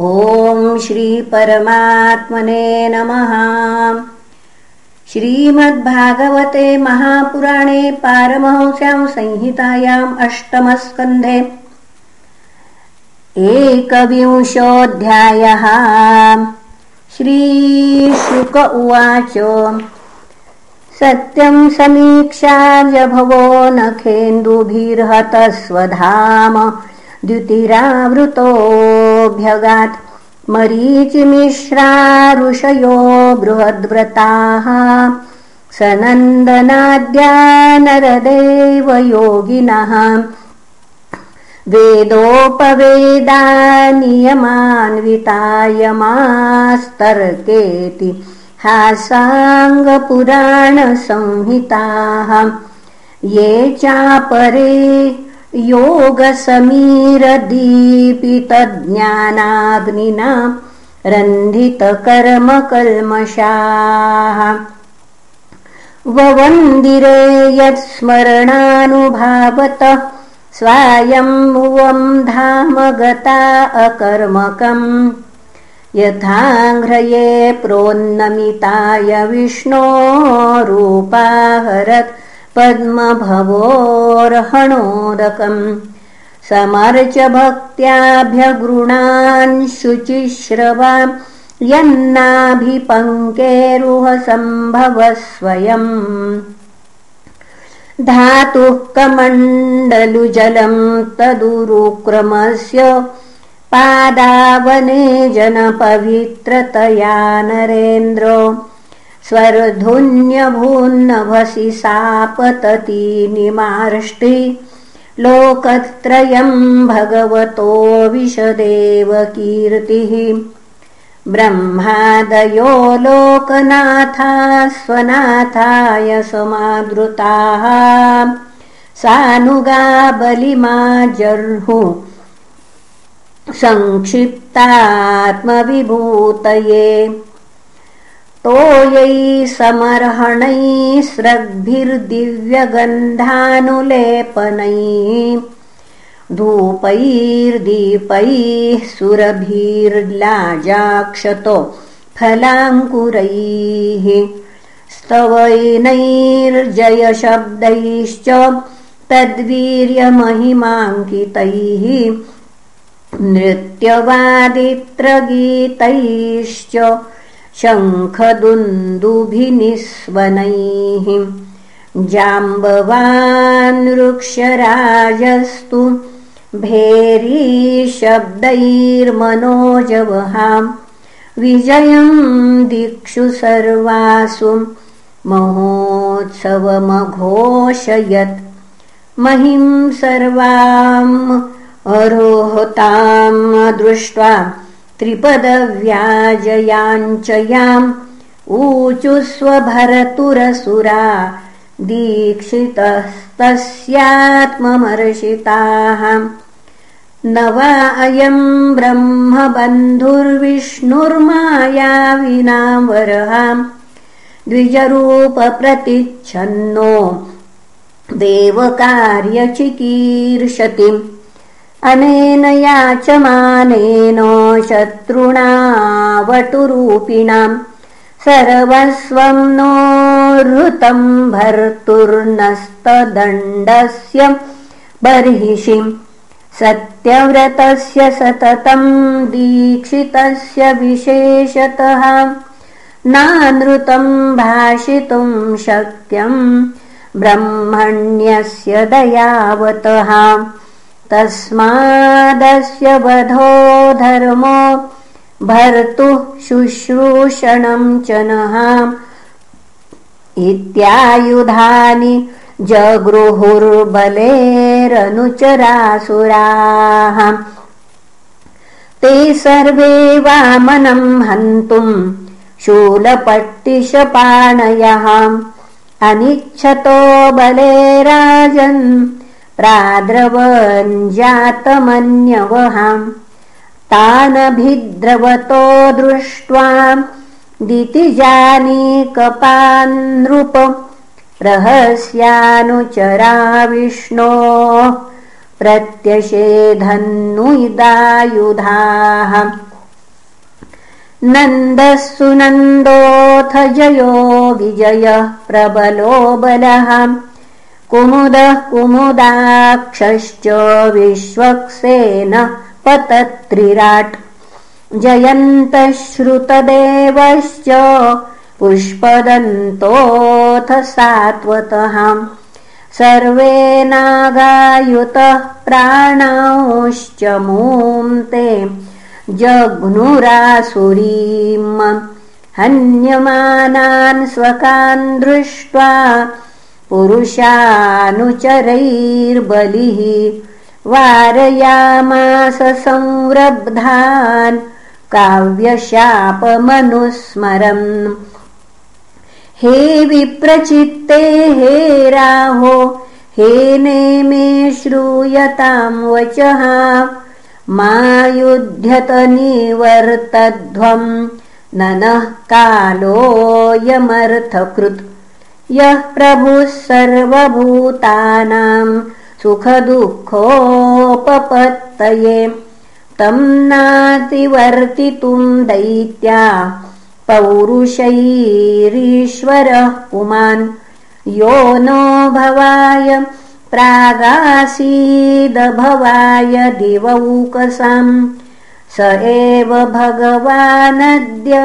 ॐ श्रीपरमात्मने नमः। श्रीमद्भागवते महापुराणे पारमहंस्यां संहितायाम् अष्टमस्कन्धे एकविंशोऽध्यायः। श्रीशुक उवाच सत्यं समीक्षा व्यभवो नखेन्दुभिर्हतस्वधाम द्युतिरावृतोऽभ्यगात् मरीचिमिश्रा ऋषयो बृहद्व्रताः सनन्दनाद्या नरदेवयोगिनः वेदोपवेदानियमान्वितायमास्तर्केति हासाङ्गपुराणसंहिताः ये चापरे योगसमीरदीपितज्ञानाग्निना रन्धितकर्मकल्मषाः। ववन्दिरे यत्स्मरणानुभावत स्वायम्भुवं धाम गता अकर्मकम्। यथाङ्घ्रये प्रोन्नमिताय विष्णो रूपाहरत् पद्मभवोर्हणोदकम्। समर्च भक्त्याभ्यगृणान् शुचिश्रवा यन्नाभिपङ्केरुहसम्भव स्वयम्। धातुः कमण्डलुजलम् तदुरुक्रमस्य पादावने जनपवित्रतया नरेन्द्र स्वर्धुन्यभून्नभसि सापतति निमार्ष्टि। लोकत्रयम् भगवतो विशदेव कीर्तिः ब्रह्मादयो लोकनाथा स्वनाथाय समादृताः। सानुगा बलिमा जर्हु। संक्षिप्तात्मविभूतये तोयै समर्हणैः धूपैर्दीपैः सुरभिर्लाजाक्षतो फलाङ्कुरैः स्तवैनैर्जयशब्दैश्च तद्वीर्यमहिमाङ्कितैः नृत्यवादित्रगीतैश्च शङ्खदुन्दुभिनिस्वनैः जाम्बवान् वृक्षराजस्तु भेरीशब्दैर्मनोजवहाम् विजयम् दिक्षु सर्वासु महोत्सवमघोषयत् महिम् सर्वाम् अरोहताम् दृष्ट्वा त्रिपदव्याजयाञ्चयाम् ऊचुस्वभरतुरसुरा दीक्षितस्तस्यात्ममर्षिताः। न वा अयम् विना वरहाम् द्विजरूपप्रतिच्छन्नो देवकार्यचिकीर्षतिम् अनेन याचमानेन शत्रुणावटुरूपिणाम् सर्वस्वम् नोहृतम् भर्तुर्नस्तदण्डस्य बर्हिषिम् सत्यव्रतस्य सततम् दीक्षितस्य विशेषतः नानृतम् भाषितुम् शक्यम् ब्रह्मण्यस्य दयावतः तस्मादस्य वधो धर्मो भर्तुः शुश्रूषणम् च नः। इत्यायुधानि जगृहुर्बलेरनुचरासुराः। ते सर्वे वामनम् हन्तुम् शूलपट्टिशपाणयः। अनिच्छतो बले राजन् प्राद्रवञ्जातमन्यवहाम् तानभिद्रवतो दृष्ट्वा दितिजानीकपान्नृप। रहस्यानुचरा विष्णो प्रत्यषेधन्नुदायुधाः नन्दः सुनन्दोऽथ जयो विजयः प्रबलो बलः कुमुदः कुमुदाक्षश्च विश्वक्सेन पतत्रिराट्। जयन्तः श्रुतदेवश्च पुष्पदन्तोऽथ सात्वतः। सर्वे नागायुतः प्राणांश्च मून्ते। जघ्नुरासुरीम् हन्यमानान् स्वकान् दृष्ट्वा पुरुषानुचरैर्बलिः वारयामास संरब्धान् काव्यशापमनुस्मरन्। हे विप्रचित्ते हे राहो हे नेमे श्रूयतां वचः। मा युध्यत निवर्तध्वम् ननः कालोऽयमर्थकृत् यः प्रभुः सर्वभूतानां सुखदुःखोपपत्तये। तं नातिवर्तितुं दैत्या पौरुषैरीश्वरः पुमान्। यो नो भवाय प्रागासीदभवाय दिवौकसाम्। स एव भगवानद्य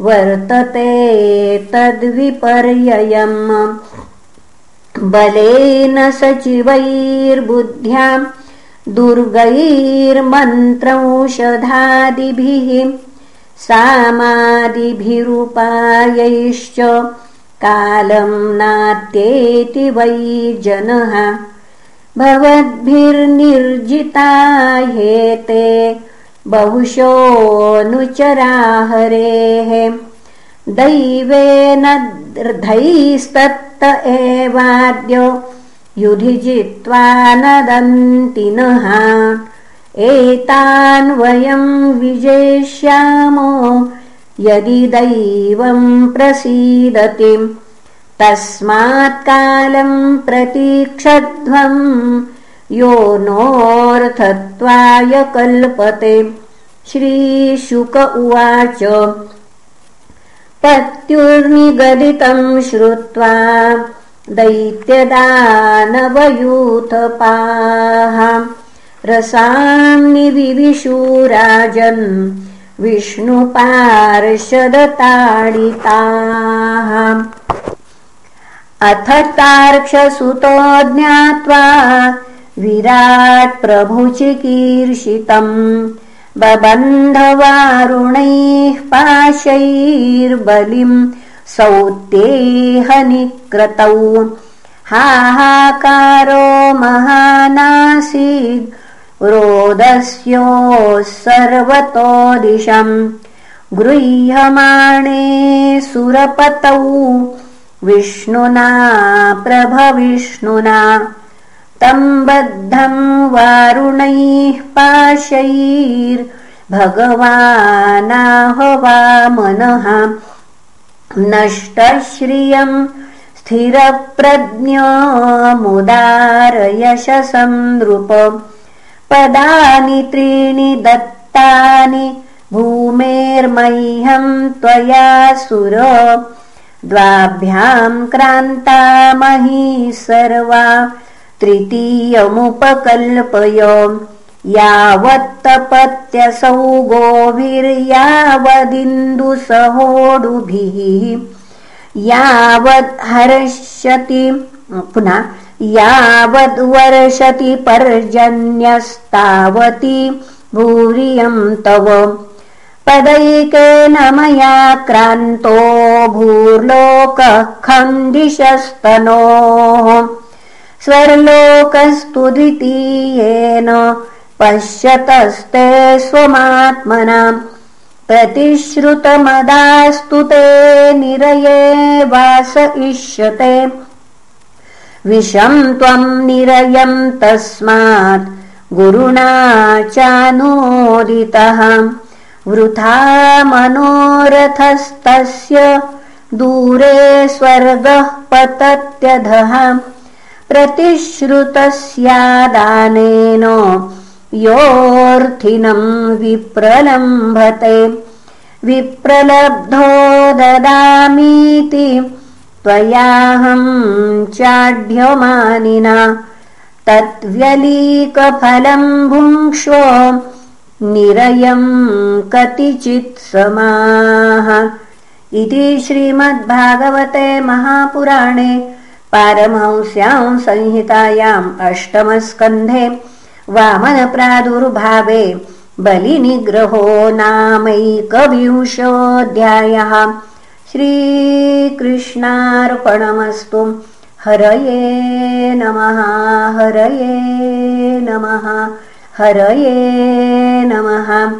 वर्तते तद्विपर्ययम्। बलेन सचिवैर्बुद्ध्याम् दुर्गैर्मन्त्रौषधादिभिः। सामादिभिरुपायैश्च कालम् नात्येति वै जनः। भवद्भिर्निर्जिता हेते बहुशोऽनुचराहरेः। दैवेन धैस्तत्त एवाद्य युधि जित्वा नदन्ति नः। एतान् वयम् विजेष्यामो यदि दैवम् प्रसीदति। तस्मात्कालम् प्रतीक्षध्वम् यो नोऽर्थत्वाय कल्पते। श्रीशुक उवाच। पत्युर्निगदितम् श्रुत्वा दैत्यदानवयूथपाः। रसान्निविशूराजन् विष्णुपार्षदताडिताः। अथ तार्क्षसुतो ज्ञात्वा विराट्प्रभुचिकीर्षितम् बबन्धवारुणैः पाशैर्बलिम् सौत्येहनिक्रतौ हाहाकारो महानासीद् रोदस्योः सर्वतो दिशम्। गृह्यमाणे सुरपतौ विष्णुना प्रभविष्णुना तम् बद्धम् वारुणैः पाशैर्भगवानाहवामनः नष्टश्रियम् स्थिरप्रज्ञमुदारयशसं नृप पदानि त्रीणि दत्तानि भूमेर्मह्यम् त्वया सुर। द्वाभ्याम् क्रान्ता मही सर्वा तृतीयमुपकल्पय यावत्तपत्यसौ गोभिर्यावदिन्दुसहोडुभिः यावद्हर्षति पुनः यावद्वर्षति पर्जन्यस्तावती भूरियम् तव। पदैकेन मया क्रान्तो भूर्लोकः खन्दिशस्तनोः स्वर्लोकस्तुद्वितीयेन पश्यतस्ते स्वमात्मना प्रतिश्रुतमदास्तु ते निरये वास इष्यते विषम् त्वम् निरयम् तस्मात् गुरुणा चानोदितः वृथा मनोरथस्तस्य दूरे स्वर्गः पतत्यधः प्रतिश्रुतस्यादानेन योऽर्थिनम् विप्रलम्भते। विप्रलब्धो ददामीति त्वयाहं चाढ्यमानिना। तत्व्यलीकफलं भुङ्क्ष्व निरयं समाः। इति श्रीमद्भागवते महापुराणे पारमहंस्यां संहितायाम् अष्टमस्कन्धे वामनप्रादुर्भावे बलिनिग्रहो नामैकविंशोऽध्यायः। श्रीकृष्णार्पणमस्तु। हरये नमः हरये नमः हरये नमः